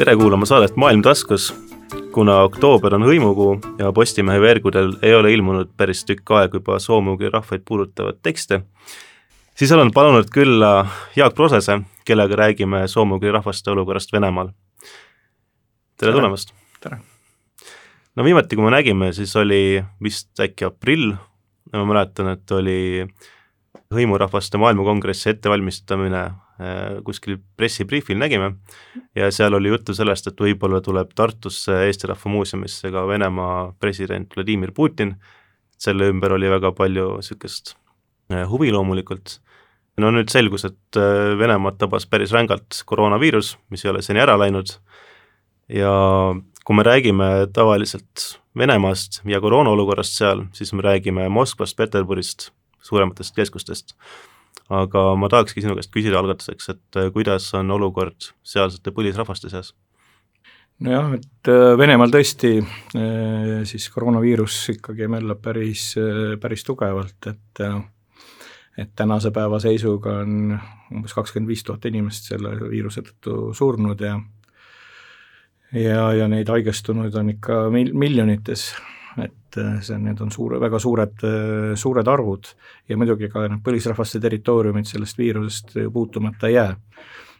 tere kuulama saadet Maailm taskus. kuna oktoober on hõimukuu ja Postimehe veergudel ei ole ilmunud päris tükk aega juba soome-ugri rahvaid puudutavat tekste, siis olen palunud külla Jaak Prosese, kellega räägime soome-ugri rahvaste olukorrast Venemaal. tere tulemast! tere! no viimati, kui me nägime, siis oli vist äkki aprill, ma mäletan, et oli hõimurahvaste maailmakongressi ettevalmistamine kuskil pressibriifil nägime. Ja seal oli juttu sellest, et võib-olla tuleb Tartusse Eesti Rahva Muuseumisse ka Venemaa president Vladimir Putin, selle ümber oli väga palju niisugust äh, huvi loomulikult, no nüüd selgus, et äh, Venemaad tabas päris rängalt koroonaviirus, mis ei ole seni ära läinud, ja kui me räägime tavaliselt Venemaast ja koroona olukorrast seal, siis me räägime Moskvast, Peterburist, suurematest keskustest aga ma tahakski sinu käest küsida algatuseks, et äh, kuidas on olukord sealsete põlisrahvaste seas? nojah, et äh, Venemaal tõesti äh, siis koroonaviirus ikkagi möllab päris, päris tugevalt, et et tänase päeva seisuga on umbes kakskümmend viis tuhat inimest selle viiruse tõttu surnud ja ja, ja neid haigestunuid on ikka mil-, miljonites et äh, see, need on suure, väga suured, äh, suured arvud ja muidugi ka need põlisrahvaste territooriumid sellest viirusest puutumata ei jää.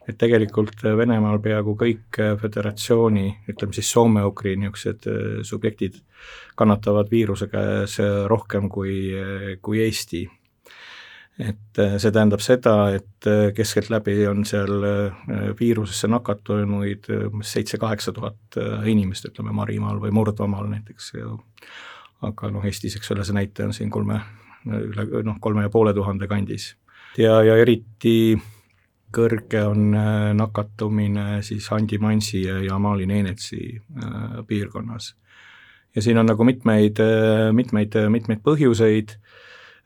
et tegelikult Venemaal peaaegu kõik föderatsiooni, ütleme siis soome-ugri niisugused äh, subjektid kannatavad viiruse käes rohkem kui, kui Eesti et äh, see tähendab seda, et äh, keskeltläbi on seal äh, viirusesse nakatunuid umbes seitse-kaheksa tuhat inimest, ütleme Marimaal või Murdmaal näiteks ja aga noh, Eestis, eks ole, see näitaja on siin kolme, üle noh, kolme ja poole tuhande kandis. ja, ja eriti kõrge on nakatumine siis Andi Mansi ja Mali Nenetsi piirkonnas. ja siin on nagu mitmeid, mitmeid, mitmeid põhjuseid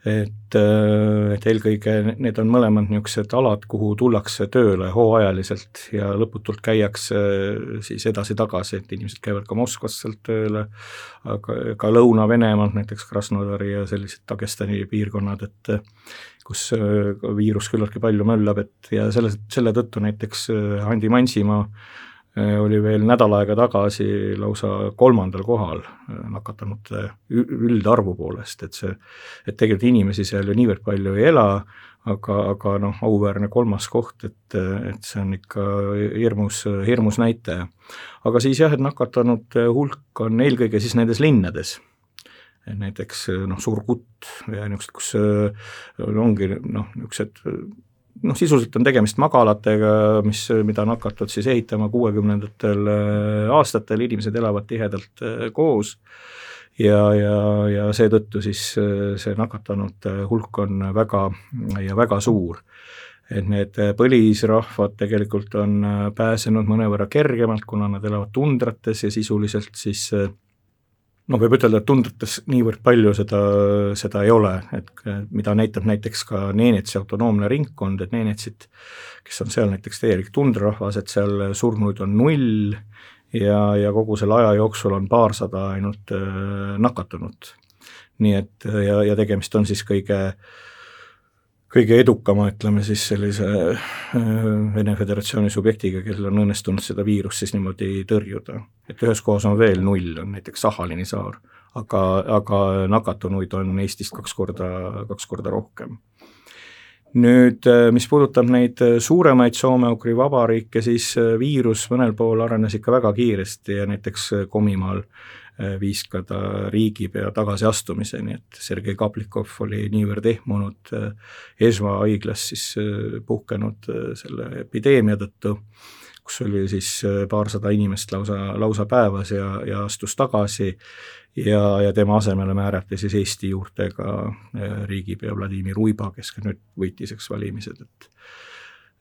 et, äh, et eelkõige need on mõlemad niisugused alad, kuhu tullakse tööle hooajaliselt ja lõputult käiakse äh, siis edasi-tagasi, et inimesed käivad ka Moskvast sealt tööle, aga ka Lõuna-Venemaalt, näiteks Krasnodari ja sellised Dagestani piirkonnad, et kus äh, viirus küllaltki palju möllab, et ja selle, selle tõttu näiteks Andi Mansimaa oli veel nädal aega tagasi lausa kolmandal kohal äh, nakatunute üldarvu poolest, et see, et tegelikult inimesi seal ju niivõrd palju ei ela, aga, aga noh, auväärne kolmas koht, et, et see on ikka hirmus, hirmus näitaja. aga siis jah, et nakatunute hulk on eelkõige siis nendes linnades et näiteks noh, Suur Kutt ja niisugused, kus äh, ongi noh, niisugused noh, sisuliselt on tegemist magalatega, mis, mida on hakatud siis ehitama kuuekümnendatel äh, aastatel, inimesed elavad tihedalt äh, koos ja, ja, ja seetõttu siis äh, see nakatunute hulk on väga ja väga suur. et need põlisrahvad tegelikult on pääsenud mõnevõrra kergemalt, kuna nad elavad tundrates ja sisuliselt siis noh, võib ütelda, et tundrites niivõrd palju seda, seda ei ole, et mida näitab näiteks ka Neenetsi autonoomne ringkond, et Neenetsit, kes on seal näiteks täielik tundrarahvas, et seal surnuid on null ja, ja kogu selle aja jooksul on paarsada ainult äh, nakatunut. nii et ja, ja tegemist on siis kõige äh, kõige edukama, ütleme siis sellise äh, Vene Föderatsiooni subjektiga, kellel on õnnestunud seda viirust siis niimoodi tõrjuda. et ühes kohas on veel null, on näiteks Sahalini saar, aga, aga nakatunuid on Eestist kaks korda, kaks korda rohkem. nüüd, äh, mis puudutab neid suuremaid Soome-Ugri vabariike, siis äh, viirus mõnel pool arenes ikka väga kiiresti ja näiteks Komimaal äh, viis ka ta riigipea tagasiastumiseni, et Sergei Kaplikov oli niivõrd ehmunud äh, Esma haiglas siis äh, puhkenud selle epideemia tõttu, kus oli siis paarsada inimest lausa, lausa päevas ja, ja astus tagasi ja, ja tema asemele määrati siis Eesti juurtega riigipea Vladimir Uiba, kes ka nüüd võitis, eks, valimised, et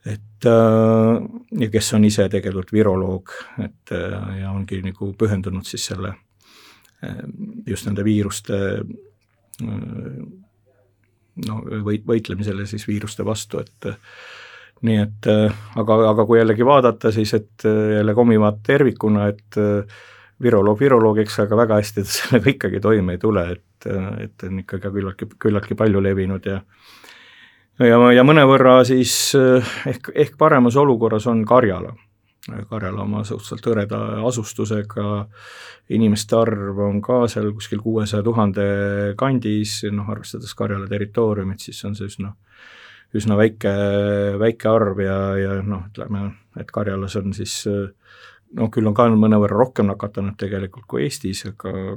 et ja kes on ise tegelikult viroloog, et ja ongi nagu pühendunud siis selle just nende viiruste ehm, no võit-, võitlemisele siis viiruste vastu, et nii et aga, aga kui jällegi vaadata, siis et jälle Komimaad tervikuna, et viroloog viroloogiks, aga väga hästi ta sellega ikkagi toime ei tule, et, et on ikkagi küllaltki, küllaltki palju levinud ja ja, ja mõnevõrra siis ehk, ehk paremas olukorras on Karjala Karjala oma suhteliselt hõreda asustusega, inimeste arv on ka seal kuskil kuuesaja tuhande kandis, noh arvestades Karjala territooriumit, siis on see üsna üsna väike, väike arv ja, ja noh, ütleme, et Karjalas on siis noh, küll on ka mõnevõrra rohkem nakatunud tegelikult kui Eestis, aga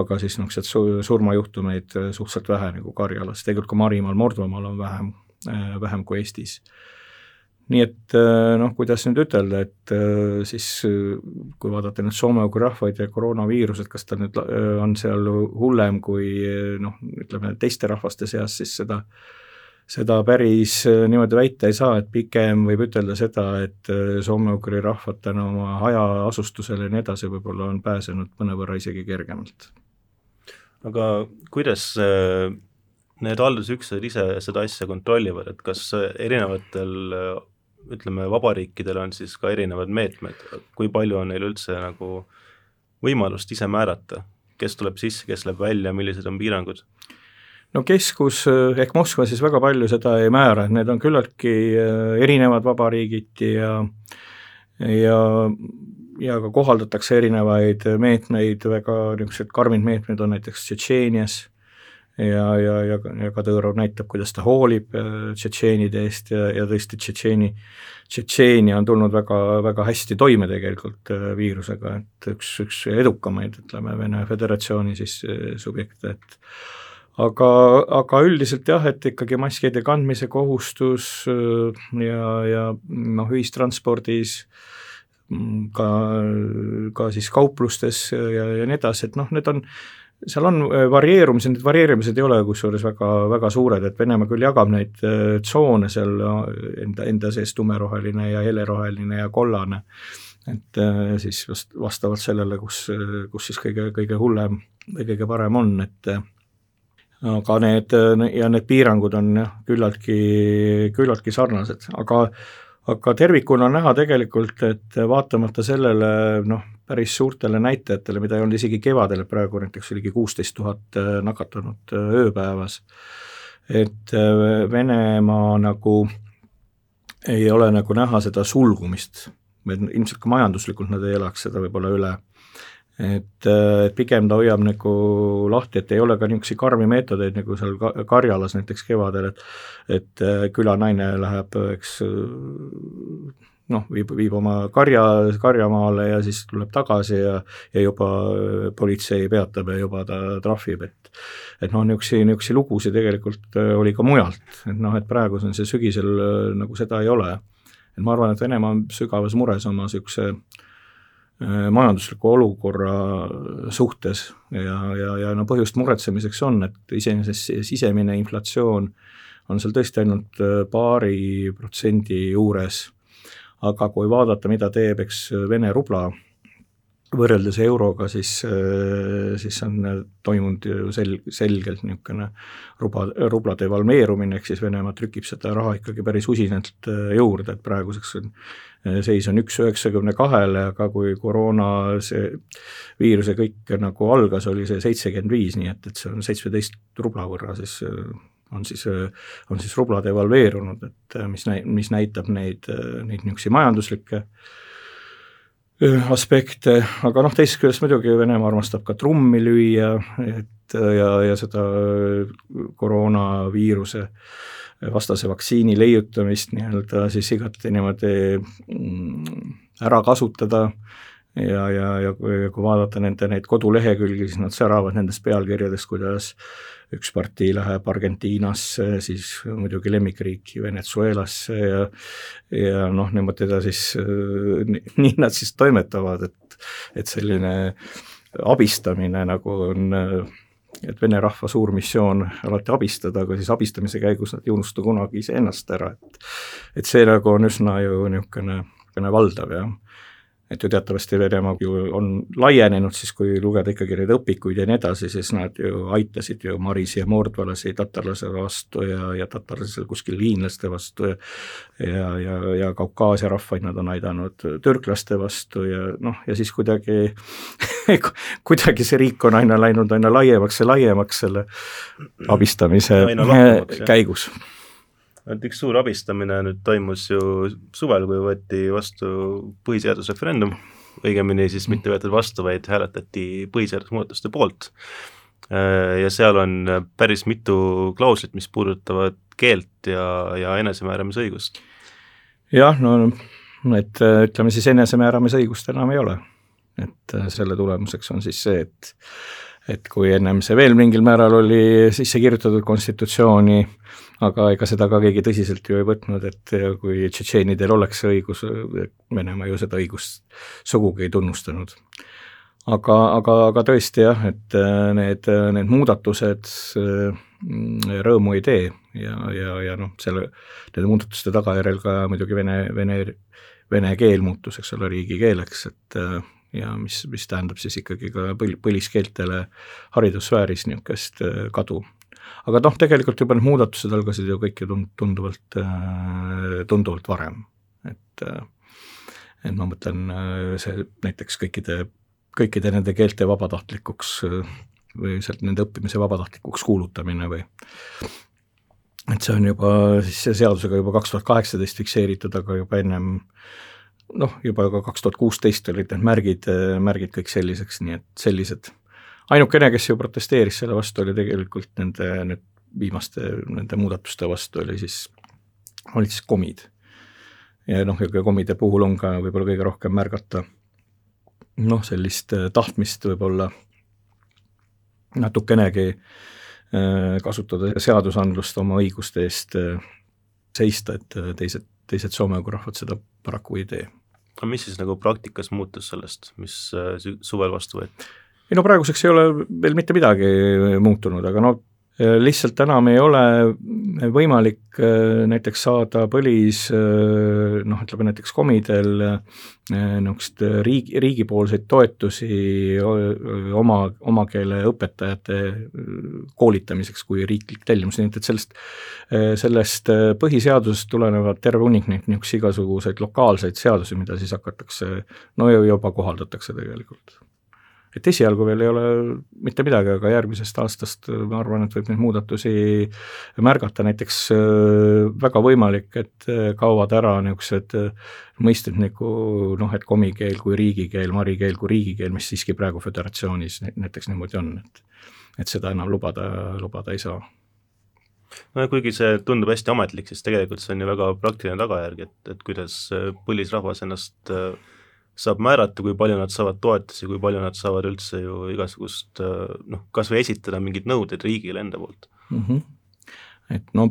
aga siis niisuguseid su-, surmajuhtumeid suhteliselt vähe nagu Karjalas, tegelikult ka Marimaal, Mordvamaal on vähem, vähem kui Eestis nii et äh, noh, kuidas nüüd ütelda, et äh, siis äh, kui vaadata nüüd soome-ugri rahvaid ja koroonaviirused, kas ta nüüd on seal hullem kui noh, ütleme teiste rahvaste seas, siis seda seda päris niimoodi väita ei saa, et pigem võib ütelda seda, et soome-ugri rahvad tänu oma hajaasustusele ja nii edasi võib-olla on pääsenud mõnevõrra isegi kergemalt. aga kuidas need haldusüksused ise seda asja kontrollivad, et kas erinevatel ütleme, vabariikidel on siis ka erinevad meetmed, kui palju on neil üldse nagu võimalust ise määrata, kes tuleb sisse, kes läheb välja, millised on piirangud? no keskus ehk Moskva siis väga palju seda ei määra, et need on küllaltki äh, erinevad vabariigiti ja ja ja ka kohaldatakse erinevaid meetmeid, väga niisugused karmid meetmed on näiteks Tšetšeenias ja, ja, ja, ja Kadõrov näitab, kuidas ta hoolib äh, tšetšeenide eest ja, ja tõesti Tšetšeeni, Tšetšeenia on tulnud väga, väga hästi toime tegelikult äh, viirusega, et üks, üks edukamaid, ütleme, Vene Föderatsiooni siis äh, subjekte, et aga, aga üldiselt jah, et ikkagi maskide kandmise kohustus ja, ja noh, ühistranspordis mm, ka, ka siis kauplustes ja, ja nii edasi, et noh, need on seal on äh, varieerumised, need varieerumised ei ole kusjuures väga, väga suured, et Venemaa küll jagab neid äh, tsoone seal äh, enda, enda sees tumeroheline ja heleroheline ja kollane, et siis vast-, vastavalt sellele, kus, kus siis kõige, kõige hullem või kõige parem on, et aga need, ja need piirangud on jah, küllaltki, küllaltki sarnased, aga aga tervikuna on näha tegelikult, et vaatamata sellele noh, päris suurtele näitajatele, mida ei olnud isegi kevadel, praegu näiteks oligi kuusteist tuhat äh, nakatunut äh, ööpäevas, et äh, Venemaa nagu ei ole nagu näha seda sulgumist, ilmselt ka majanduslikult nad ei elaks seda võib-olla üle et, et pigem ta hoiab nagu lahti, et ei ole ka niisuguseid karmi meetodeid, nagu seal Karjalas näiteks kevadel, et et külanaine läheb, eks noh, viib, viib oma karja, karjamaale ja siis tuleb tagasi ja ja juba politsei peatab ja juba ta trahvib, et et noh, niisuguseid, niisuguseid lugusid tegelikult äh, oli ka mujalt, et noh, et praegu on see sügisel äh, nagu seda ei ole. et ma arvan, et Venemaa on sügavas mures oma niisuguse äh, majandusliku olukorra suhtes. Ja, ja, ja no põhjust muretsemiseks on, et iseenesest sisemine inflatsioon on seal tõesti ainult paari protsendi juures. Aga kui vaadata, mida teeb, eks Vene rubla võrreldes euroga, siis, siis on toimunud ju sel-, selgelt niisugune rubla, rubla devalveerumine, ehk siis Venemaa trükib seda raha ikkagi päris usinalt juurde, et praeguseks on seis on üks üheksakümne kahele, aga kui koroona see viiruse kõik nagu algas, oli see seitsekümmend viis, nii et, et see on seitsmeteist rubla võrra siis on siis, on siis rubla devalveerunud, et mis näi-, mis näitab neid, neid niisuguseid majanduslikke aspekte, aga noh, teisest küljest muidugi Venemaa armastab ka trummi lüüa, et ja, ja seda koroonaviiruse vastase vaktsiini leiutamist nii-öelda siis igati niimoodi mm, ära kasutada ja, ja, ja kui, vaadata nende neid kodulehekülgi, siis nad säravad nendest pealkirjadest, kuidas üks partii läheb Argentiinasse, siis muidugi lemmikriiki Venezuelasse ja ja noh, niimoodi ta siis, nii nad siis toimetavad, et et selline abistamine nagu on et vene rahva suur missioon alati abistada, aga siis abistamise käigus nad ei unusta kunagi iseennast ära, et et see nagu on üsna ju niisugune, niisugune valdav, jah et ju teatavasti Venemaa ju on laienenud siis, kui lugeda ikkagi neid õpikuid ja nii edasi, siis nad ju aitasid ju marisi ja mordvalasi tatarlase vastu ja, ja tatarlasel kuskil hiinlaste vastu ja ja, ja, ja Kaukaasia rahvaid nad on aidanud türklaste vastu ja noh, ja siis kuidagi kuidagi see riik on aina läinud aina laiemaks ja laiemaks selle abistamise käigus et üks suur abistamine nüüd toimus ju suvel, kui võeti vastu põhiseadusreferendum, õigemini siis mitte ei võetud vastu, vaid hääletati põhiseaduse muudatuste poolt. Äh, ja seal on päris mitu klauslit, mis puudutavad keelt ja, ja enesemääramisõigust. jah, no et ütleme siis enesemääramisõigust enam ei ole. et selle tulemuseks on siis see, et et kui ennem see veel mingil määral oli sisse kirjutatud konstitutsiooni, aga ega seda ka keegi tõsiselt ju ei võtnud, et kui tšetšeenidel oleks see õigus, Venemaa ju seda õigust sugugi ei tunnustanud. aga, aga, aga tõesti jah, et need, need muudatused rõõmu ei tee ja, ja, ja noh, selle, nende muudatuste tagajärjel ka muidugi vene, vene, vene keel muutus, eks ole, riigikeeleks, et ja mis, mis tähendab siis ikkagi ka põl-, põliskeeltele haridussfääris niisugust äh, kadu. Aga noh, tegelikult juba need muudatused algasid ju kõik ju tund-, tunduvalt, äh, tunduvalt varem, et äh, et ma mõtlen see näiteks kõikide, kõikide nende keelte vabatahtlikuks või sealt nende õppimise vabatahtlikuks kuulutamine või et see on juba siis seadusega juba kaks tuhat kaheksateist fikseeritud, aga juba ennem noh, juba ka kaks tuhat kuusteist olid need märgid, märgid kõik selliseks, nii et sellised. Ainukene, kes ju protesteeris selle vastu, oli tegelikult nende, need viimaste nende muudatuste vastu oli siis, olid siis komid. ja noh, ja komide puhul on ka võib-olla kõige rohkem märgata noh, sellist äh, tahtmist võib-olla natukenegi äh, kasutada seadusandlust oma õiguste eest äh, seista, et teised, teised soome rahvad seda paraku ei tee aga mis siis nagu praktikas muutus sellest, mis suvel vastu võeti? Ei no praeguseks ei ole veel mitte midagi muutunud, aga no äh, lihtsalt enam ei ole võimalik äh, näiteks saada põlis noh, ütleme näiteks komidel niisugust riigi, riigipoolseid toetusi oma, oma keele õpetajate koolitamiseks kui riiklik tellimus, nii et sellest, sellest põhiseadusest tulenevad terve hunnik neid niisuguseid igasuguseid lokaalseid seadusi, mida siis hakatakse, no juba kohaldatakse tegelikult et esialgu veel ei ole mitte midagi, aga järgmisest aastast ma arvan, et võib neid muudatusi märgata, näiteks äh, väga võimalik, et äh, kaovad ära niisugused äh, mõisted nagu noh, et komikeel kui riigikeel, marikeel kui riigikeel, mis siiski praegu föderatsioonis näiteks niimoodi on, et et seda enam lubada, lubada ei saa. No ja kuigi see tundub hästi ametlik, siis tegelikult see on ju väga praktiline tagajärg, et, et kuidas põlisrahvas ennast äh, saab määrata, kui palju nad saavad toetusi, kui palju nad saavad üldse ju igasugust noh, kas või esitada mingeid nõudeid riigile enda poolt. Mm. -hmm et no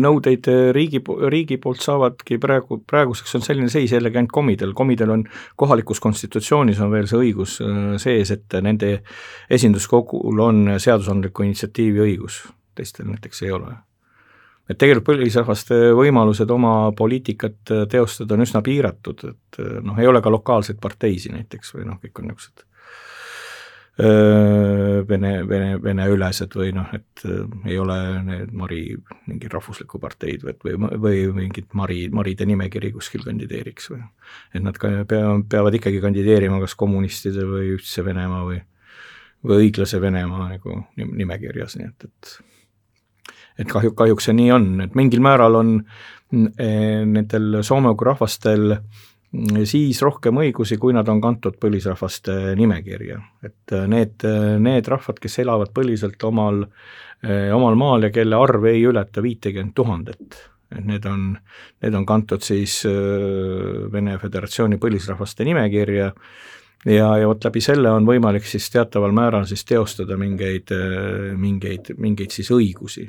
nõudeid riigi, riigi poolt saavadki praegu, praeguseks on selline seis jällegi ainult komidel, komidel on kohalikus konstitutsioonis on veel see õigus äh, sees, et nende esinduskogul on seadusandliku initsiatiivi õigus, teistel näiteks ei ole et tegelikult põlisrahvaste võimalused oma poliitikat äh, teostada on üsna piiratud, et äh, noh, ei ole ka lokaalseid parteisid näiteks või noh, kõik on niisugused äh, vene, vene, veneülesed või noh, et ei ole need Mari mingi rahvuslikku parteid või, või, või mingit Mari, Maride nimekiri kuskil kandideeriks või et nad ka pea, peavad ikkagi kandideerima kas kommunistide või Ühtse Venemaa või või õiglase Venemaa nagu nimekirjas, nii et, et et kahju, kahjuks see nii on, et mingil määral on eh, nendel soome-ugri rahvastel mm, siis rohkem õigusi, kui nad on kantud põlisrahvaste nimekirja. et eh, need, need rahvad, kes elavad põliselt omal, eh, omal maal ja kelle arv ei ületa viitekümmet tuhandet, et need on, need on kantud siis Vene Föderatsiooni põlisrahvaste nimekirja. Ja, ja vot läbi selle on võimalik siis teataval määral siis teostada mingeid, mingeid, mingeid siis õigusi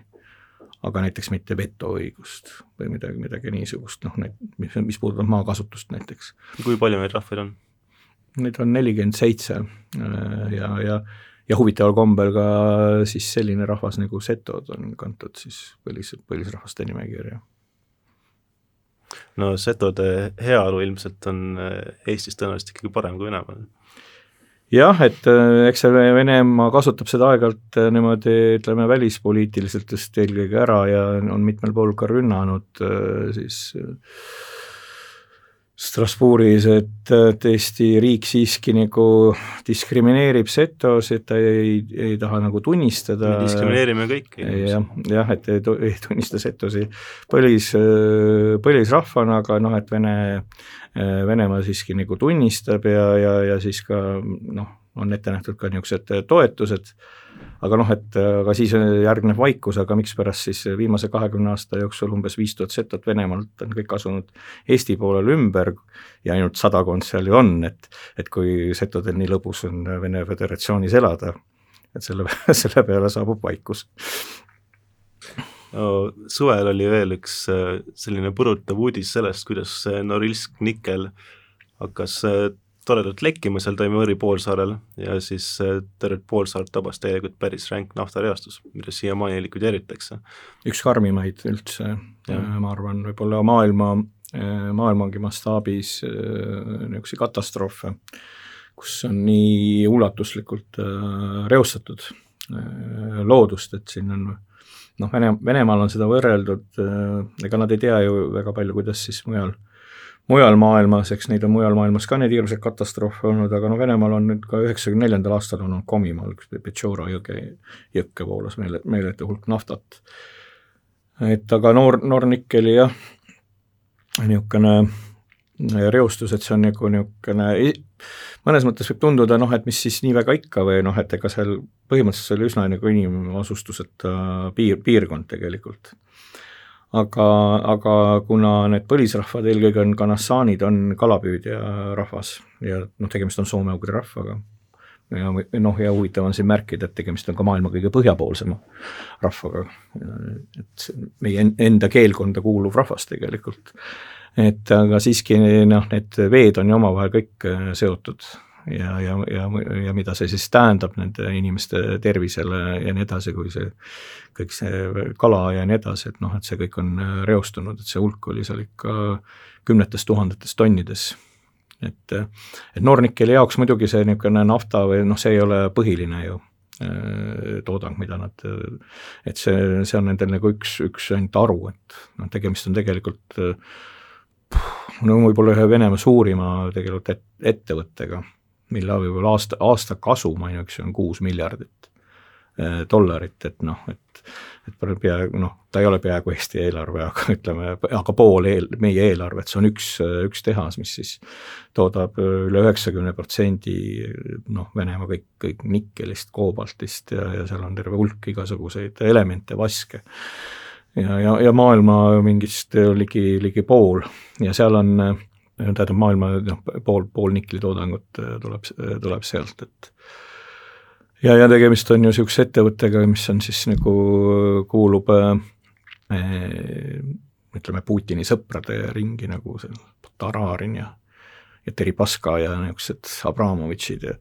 aga näiteks mitte vetoõigust või midagi, midagi niisugust, noh, need, mis, mis puudutab maakasutust näiteks. kui palju neid rahvaid on? Neid on nelikümmend seitse äh, ja, ja ja huvitaval kombel ka siis selline rahvas nagu setod on kantud siis põlis, põlisrahvaste nimekirja. no setode heaolu ilmselt on äh, Eestis tõenäoliselt ikkagi parem kui Venemaal jah, et äh, eks see Venemaa kasutab seda aeg-ajalt äh, niimoodi ütleme, välispoliitiliselt just eelkõige ära ja on mitmel pool ka rünnanud äh, siis Strasbourgis, et, et Eesti riik siiski nagu diskrimineerib setosid, ta ei, ei taha nagu tunnistada. me diskrimineerime kõiki. jah, jah, et ei, ei tunnista setosi põlis, põlisrahvana, aga noh, et Vene, Venemaa siiski nagu tunnistab ja, ja, ja siis ka noh, on ette nähtud ka niisugused toetused aga noh, et aga siis järgneb vaikus, aga mikspärast siis viimase kahekümne aasta jooksul umbes viis tuhat setot Venemaalt on kõik asunud Eesti poolele ümber ja ainult sadakond seal ju on, et et kui setodel nii lõbus on Vene Föderatsioonis elada, et selle, selle peale saabub vaikus. No, suvel oli veel üks äh, selline põrutav uudis sellest, kuidas Norilsk nikkel hakkas äh, toredalt lekkima seal Taimõri poolsaarel ja siis äh, tervet poolsaart tabas täielikult päris ränk naftareastus, mida siiamaani likvideeritakse. üks karmimaid üldse, ma arvan, võib-olla maailma, äh, maailmagi mastaabis äh, niisuguseid katastroofe, kus on nii ulatuslikult reostatud loodust, et siin on noh, Vene, Venemaal on seda võrreldud, ega nad ei tea ju väga palju, kuidas siis mujal äh, mujal maailmas, eks neid on mujal maailmas ka neid hirmsaid katastroofe olnud, aga no Venemaal on nüüd ka üheksakümne neljandal aastal olnud Komimaal üks Petšora jõge, jõkke voolas meele, meeletu hulk naftat. et aga noor, Nornickeli jah, niisugune reostus, et see on nagu niisugune, mõnes mõttes võib tunduda noh, et mis siis nii väga ikka või noh, et ega seal põhimõtteliselt see oli üsna nagu inimasustuseta piir, piirkond tegelikult aga, aga kuna need põlisrahvad, eelkõige on kanassaanid, on kalapüüdja rahvas ja noh, tegemist on soome-ugri rahvaga, ja noh, ja huvitav on siin märkida, et tegemist on ka maailma kõige põhjapoolsema rahvaga, et meie enda keelkonda kuuluv rahvas tegelikult. et aga siiski noh, need veed on ju omavahel kõik seotud ja, ja, ja, ja mida see siis tähendab nende inimeste tervisele ja nii edasi, kui see kõik see kala ja nii edasi, et noh, et see kõik on äh, reostunud, et see hulk oli seal ikka kümnetes tuhandetes tonnides. et, et Norniceli jaoks muidugi see niisugune nafta või noh, see ei ole põhiline ju äh, toodang, mida nad, et see, see on nendel nagu üks, üks ainult haru, et noh, tegemist on tegelikult no võib-olla ühe Venemaa suurima tegelikult et, ettevõttega mille võib-olla aasta, aasta kasum ainuüksi on kuus miljardit äh, dollarit, et noh, et et peaaegu noh, ta ei ole peaaegu Eesti eelarve, aga ütleme, aga pool eel, meie eelarvet, see on üks, üks tehas, mis siis toodab üle üheksakümne protsendi noh, Venemaa kõik, kõik nikkelist, koobaltist ja, ja seal on terve hulk igasuguseid elemente, vaske. ja, ja, ja maailma mingist ligi, ligi pool ja seal on tähendab maailma noh, pool, pool niklitoodangut äh, tuleb, tuleb sealt, et ja, ja tegemist on ju niisuguse ettevõttega, mis on siis nagu, kuulub äh, ütleme, Putini sõprade ringi nagu see Tararin ja ja Deripaska ja niisugused Abramovitšid ja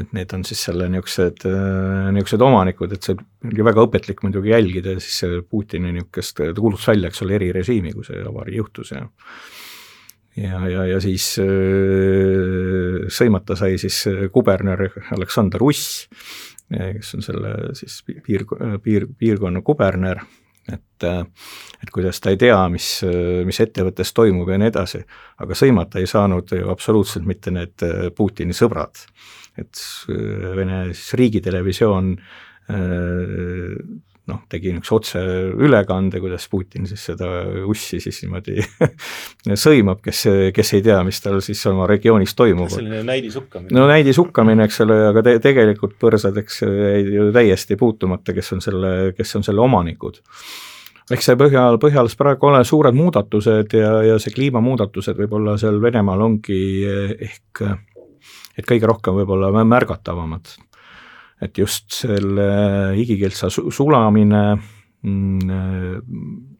et need on siis selle niisugused, äh, niisugused omanikud, et see oli väga õpetlik muidugi jälgida siis Putini niisugust, ta kuulutas välja, eks ole, erirežiimi, kui see avarii juhtus ja ja, ja, ja siis äh, sõimata sai siis äh, kuberner Aleksander Uss, äh, kes on selle siis piir, piir, piirkonna kuberner, et, et kuidas ta ei tea, mis, mis ettevõttes toimub ja nii edasi, aga sõimata ei saanud ju absoluutselt mitte need Putini sõbrad. et Vene siis riigitelevisioon noh, tegi niisuguse otseülekande, kuidas Putin siis seda ussi siis niimoodi sõimab, kes, kes ei tea, mis tal siis oma regioonis toimub. selline näidishukkamine. no näidishukkamine, eks ole, aga te, tegelikult põrsad, eks jäid ju täiesti puutumata, kes on selle, kes on selle omanikud eks see Põhjal, Põhjalas praegu ole suured muudatused ja, ja see kliimamuudatused võib-olla seal Venemaal ongi ehk et kõige rohkem võib-olla märgatavamad et just selle igikeelsa sulamine mm,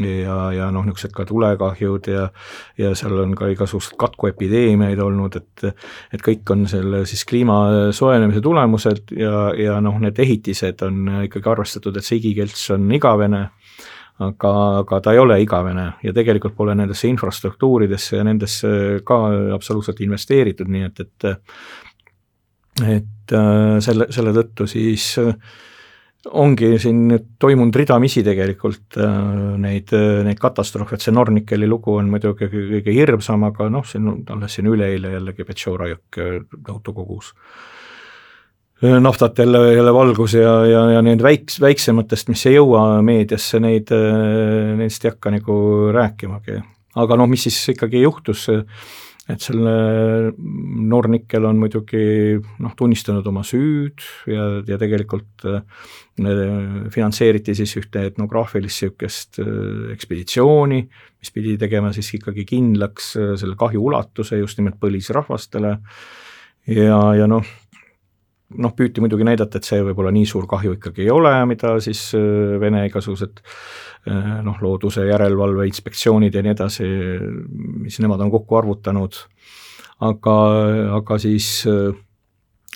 ja, ja noh, niisugused ka tulekahjud ja ja seal on ka igasugused katkuepideemiaid olnud, et et kõik on selle siis kliima soojenemise tulemused ja, ja noh, need ehitised on ikkagi arvestatud, et see igikelts on igavene, aga, aga ta ei ole igavene ja tegelikult pole nendesse infrastruktuuridesse ja nendesse ka absoluutselt investeeritud, nii et, et et äh, selle, selle tõttu siis äh, ongi siin nüüd toimunud ridamisi tegelikult äh, neid, neid katastroofe, et see Nornickeli lugu on muidugi kõige hirmsam, aga noh, siin alles siin üleeile jällegi Petšora jõkk tohutu kogus naftat jälle, jälle valgus ja, ja, ja need väiks-, väiksematest, mis ei jõua meediasse, neid, neist ei hakka nagu rääkimagi. aga noh, mis siis ikkagi juhtus, et selle Nornickel on muidugi noh, tunnistanud oma süüd ja, ja tegelikult äh, finantseeriti siis ühte etnograafilist niisugust äh, ekspeditsiooni, mis pidi tegema siis ikkagi kindlaks äh, selle kahju ulatuse just nimelt põlisrahvastele. Ja, ja noh, noh, püüti muidugi näidata, et see võib-olla nii suur kahju ikkagi ei ole, mida siis Vene igasugused Äh, noh, looduse järelevalve inspektsioonid ja nii edasi, mis nemad on kokku arvutanud, aga, aga siis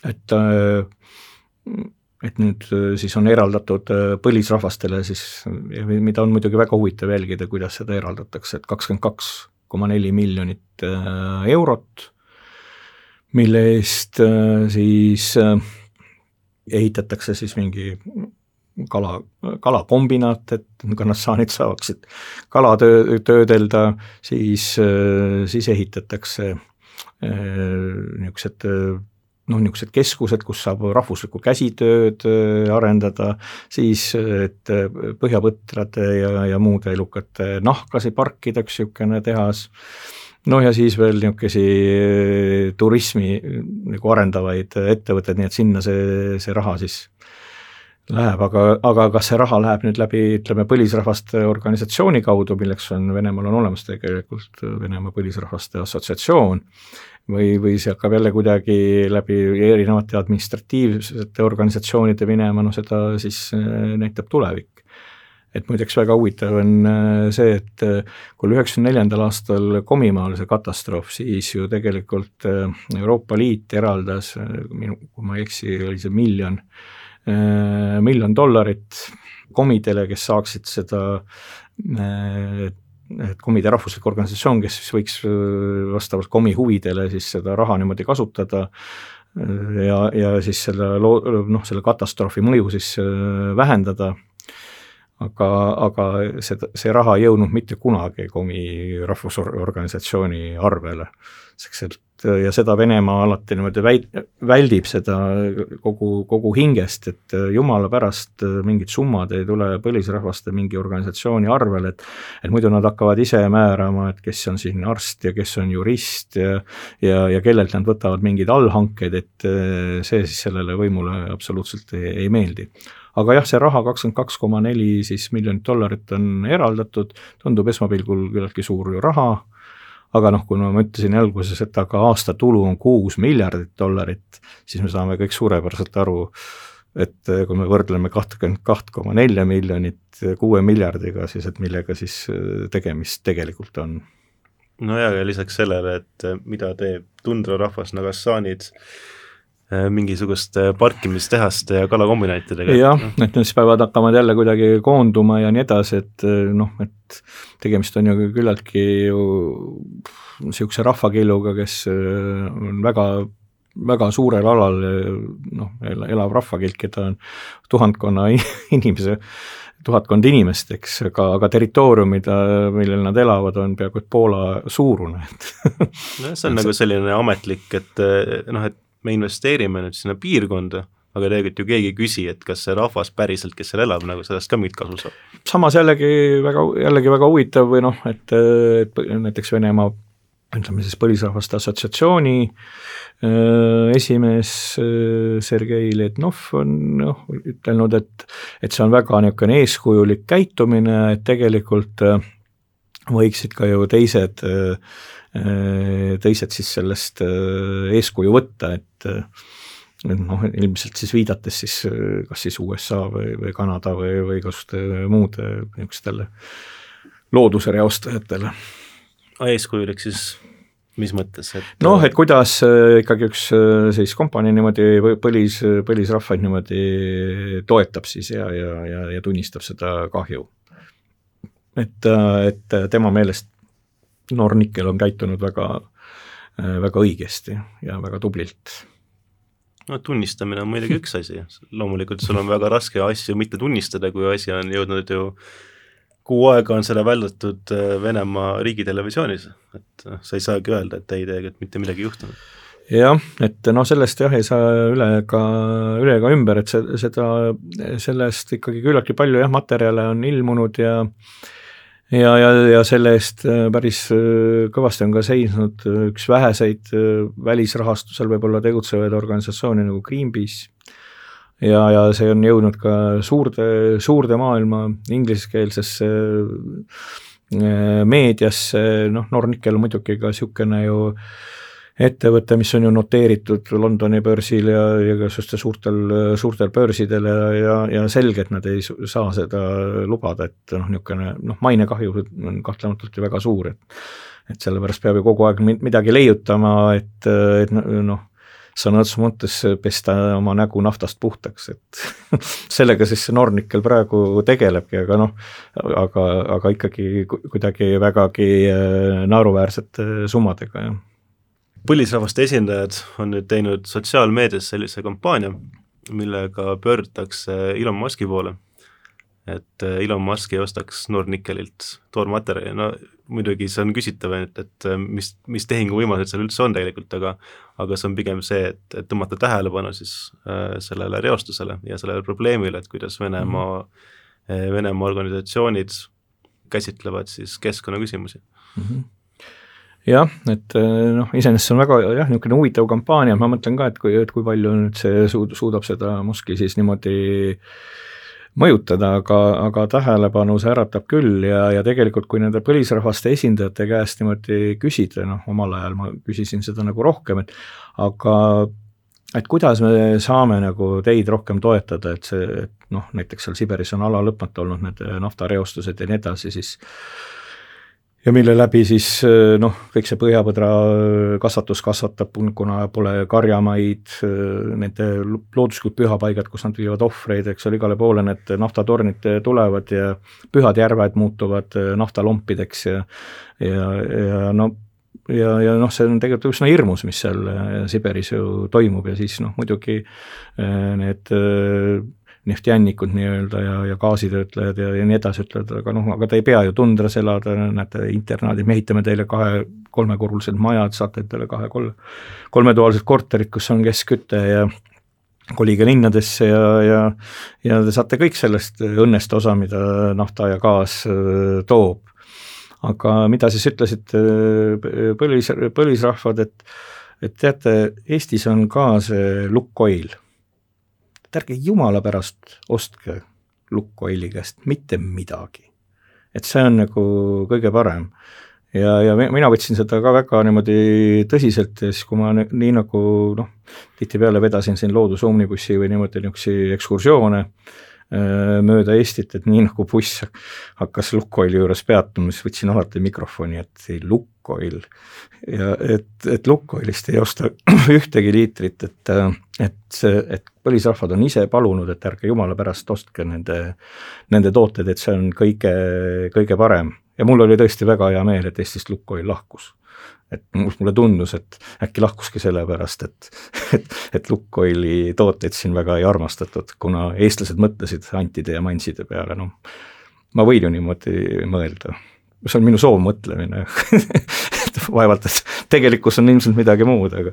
et et nüüd siis on eraldatud põlisrahvastele siis, mida on muidugi väga huvitav jälgida, kuidas seda eraldatakse, et kakskümmend kaks koma neli miljonit äh, eurot, mille eest äh, siis ehitatakse siis mingi kala, kalakombinaat, et kannassaanid saaksid kala töö, töödelda, siis, siis ehitatakse niisugused noh, niisugused keskused, kus saab rahvuslikku käsitööd arendada, siis et põhjapõtrade ja, ja muude elukate nahkasid parkida, üks niisugune tehas, noh ja siis veel niisuguseid turismi nagu arendavaid ettevõtteid, nii et sinna see, see raha siis läheb, aga, aga kas see raha läheb nüüd läbi, ütleme, põlisrahvaste organisatsiooni kaudu, milleks on, Venemaal on olemas tegelikult Venemaa Põlisrahvaste Assotsiatsioon, või, või see hakkab jälle kuidagi läbi erinevate administratiivsete organisatsioonide minema, no seda siis äh, näitab tulevik. Et muideks väga huvitav on äh, see, et äh, kui üheksakümne neljandal aastal Komimaal see katastroof, siis ju tegelikult Euroopa Liit eraldas, minu, kui ma ei eksi, oli see miljon Äh, miljon dollarit komidele, kes saaksid seda äh, et komide rahvuslik organisatsioon, kes siis võiks äh, vastavalt komi huvidele siis seda raha niimoodi kasutada ja, ja siis selle loo-, noh, selle katastroofi mõju siis vähendada, aga, aga see, see raha ei jõudnud mitte kunagi komi rahvusorganisatsiooni arvele. et ja seda Venemaa alati niimoodi väid-, väldib seda kogu, kogu hingest, et jumala pärast mingid summad ei tule põlisrahvaste mingi organisatsiooni arvele, et et muidu nad hakkavad ise määrama, et kes on siin arst ja kes on jurist ja ja, ja kellelt nad võtavad mingeid allhankeid, et see siis sellele võimule absoluutselt ei, ei meeldi aga jah, see raha, kakskümmend kaks koma neli siis miljonit dollarit on eraldatud, tundub esmapilgul küllaltki suur ju raha, aga noh, kuna ma ütlesin alguses, et aga aastatulu on kuus miljardit dollarit, siis me saame kõik suurepäraselt aru, et kui me võrdleme kahtekümmet kaht koma nelja miljonit kuue miljardiga, siis et millega siis tegemist tegelikult on. No ja, lisaks sellele, et mida teeb tundrarahvas Nagassanid Äh, mingisuguste parkimistehaste ja kalakombinaatidega. jah, et need siis peavad hakkama jälle kuidagi koonduma ja nii edasi, et äh, noh, et tegemist on ju küllaltki ju niisuguse rahvakilluga, kes äh, on väga väga suurel alal noh, elav rahvakild, keda on tuhandkonna inimese, tuhatkond inimest, eks, aga, aga territoorium, mida, millel nad elavad, on peaaegu et Poola suurune, et nojah, see on nagu selline ametlik, et noh, et me investeerime nüüd sinna piirkonda, aga tegelikult ju keegi ei küsi, et kas see rahvas päriselt, kes seal elab, nagu sellest ka mingit kasu saab. samas jällegi väga, jällegi väga huvitav või noh, et, näiteks Venemaa ütleme siis Põlisrahvaste Assotsiatsiooni äh, esimees äh, Sergei Letnov on noh, ütelnud, et et see on väga niisugune eeskujulik käitumine, et tegelikult äh, võiksid ka ju teised äh, Äh, teised siis sellest äh, eeskuju võtta, et et noh, ilmselt siis viidates siis kas siis USA või, või Kanada või, või igasuguste muude niisugustele looduse reostajatele. eeskujulik siis mis mõttes, et noh, et kuidas äh, ikkagi üks siis kompanii niimoodi põlis, põlisrahvaid niimoodi toetab siis ja, ja, ja, ja tunnistab seda kahju. Et, et tema meelest Nornickel on käitunud väga, äh, väga õigesti ja väga tublilt. no tunnistamine on muidugi üks asi, loomulikult sul on väga raske asju mitte tunnistada, kui asi on jõudnud ju kuu aega on seda väldatud äh, Venemaa riigitelevisioonis, et sa ei saagi öelda, et ei, tegelikult mitte midagi juhtunud. jah, et noh, sellest jah, ei saa üle ka, üle ega ümber, et seda, sellest ikkagi küllaltki palju jah, materjale on ilmunud ja ja, ja, ja selle eest äh, päris äh, kõvasti on ka seisnud üks väheseid välisrahastusel võib-olla tegutsevaid organisatsioone nagu Greenpeace. Ja, ja see on jõudnud ka suurde, suurde maailma ingliskeelsesse äh, meediasse, noh, Nornickel muidugi ka niisugune ju ettevõte, mis on ju noteeritud Londoni börsil ja, ja ka niisugustel suurtel, suurtel börsidel ja, ja, ja selge, et nad ei saa seda lubada, et noh, niisugune noh, mainekahju on kahtlematult ju väga suur, et et sellepärast peab ju kogu aeg midagi leiutama, et, et noh, sõna otseses mõttes pesta oma nägu naftast puhtaks, et sellega siis see Nornickel praegu tegelebki, aga noh, aga, aga ikkagi kuidagi vägagi äh, naeruväärsete summadega, jah. Põlisrahvaste esindajad on nüüd teinud sotsiaalmeedias sellise kampaania, millega pöördutakse Elon Musk'i poole et äh, Elon Musk ei ostaks Nornickelilt toormaterjali, no muidugi see on küsitav, et, et äh, mis, mis tehinguvõimalused seal üldse on tegelikult, aga aga see on pigem see, et, et tõmmata tähelepanu siis äh, sellele reostusele ja sellele probleemile, et kuidas Venemaa mm, -hmm. Venemaa organisatsioonid käsitlevad siis keskkonnaküsimusi mm. -hmm jah, et noh, iseenesest see on väga jah, niisugune huvitav kampaania, ma mõtlen ka, et kui, et kui palju nüüd see suud-, suudab seda Musk'i siis niimoodi äh, mõjutada, aga, aga tähelepanu see äratab küll ja, ja tegelikult kui nende põlisrahvaste esindajate käest niimoodi küsida, noh, omal ajal ma küsisin seda nagu rohkem, et aga et kuidas me saame nagu teid rohkem toetada, et see, noh, näiteks seal Siberis on ala lõpmata olnud need naftareostused ja nii edasi, siis ja mille läbi siis eh, noh, kõik see põhjapõdra kasvatus kasvatab, kuna pole karjamaid, eh, nende looduslikud pühapaigad, kus nad viivad ohvreid, eks ole, igale poole need naftatornid tulevad ja pühad järved muutuvad eh, naftalompideks ja ja, ja no ja, ja noh, see on tegelikult üsna hirmus, mis seal Siberis ju toimub ja siis noh, muidugi need neftjännikud nii-öelda ja, ja gaasitöötlejad ja, ja nii edasi ütlevad, aga noh, aga te ei pea ju tundras elada, näete, internaadid, me ehitame teile kahe, kolmekorrulised majad, saate endale kahe, kolme, kolmetoalised korterid, kus on keskküte ja kolige linnadesse ja, ja ja te saate kõik sellest õnnest osa, mida nafta ja gaas äh, toob. aga mida siis ütlesid äh, põlis, põlisrahvad, et et teate, Eestis on ka see Lukoil et ärge jumala pärast ostke Lukoili käest mitte midagi. et see on nagu kõige parem. ja, ja mina võtsin seda ka väga niimoodi tõsiselt ja siis, kui ma nii nagu noh, tihtipeale vedasin siin loodusomnibussi või niimoodi niisuguseid ekskursioone mööda Eestit, et nii nagu buss hakkas Lukoili juures peatuma, siis võtsin alati mikrofoni, et Lukoil ja et, et Lukoilist ei osta ühtegi liitrit, et, et see, et põlisrahvad on ise palunud, et ärge jumala pärast ostke nende, nende tooteid, et see on kõige, kõige parem. ja mul oli tõesti väga hea meel, et Eestist Lukoil lahkus. Et mulle tundus, et äkki lahkuski sellepärast, et, et, et Lukoili tooteid siin väga ei armastatud, kuna eestlased mõtlesid antide ja manside peale, noh, ma võin ju niimoodi mõelda. See on minu soovmõtlemine vaevalt, et tegelikkus on ilmselt midagi muud, aga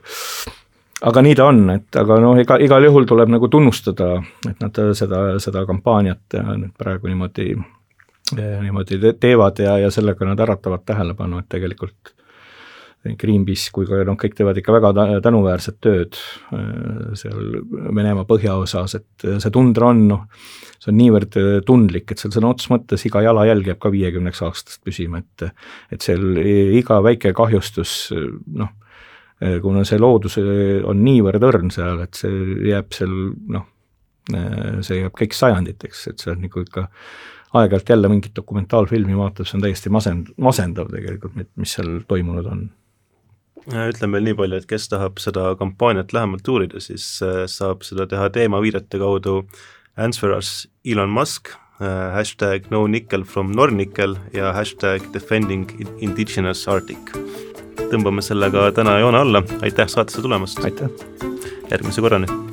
aga nii ta on, et aga noh, ega igal juhul tuleb nagu tunnustada, et nad seda, seda kampaaniat nüüd praegu niimoodi, niimoodi teevad ja, ja sellega nad äratavad tähelepanu, et tegelikult Greenpeace kui ka noh, kõik teevad ikka väga tänuväärset tööd äh, seal Venemaa põhjaosas, et see tundra on noh, see on niivõrd tundlik, et seal sõna otseses mõttes iga jalajälg jääb ka viiekümneks aastast püsima, et et seal iga väike kahjustus noh, Äh, kuna see loodus äh, on niivõrd õrn seal, et see jääb seal noh, äh, see jääb kõik sajanditeks, et see on nagu ikka aeg-ajalt jälle mingit dokumentaalfilmi vaatab, see on täiesti masend-, masendav tegelikult, mis seal toimunud on. Ütlen veel nii palju, et kes tahab seda kampaaniat lähemalt uurida, siis saab seda teha teemaviidete kaudu Answer us Elon Musk, hashtag no nickel from Nornickel ja hashtag defending indigenous Arctic tõmbame sellega täna joone alla, aitäh saatesse tulemast! aitäh! järgmise korrani.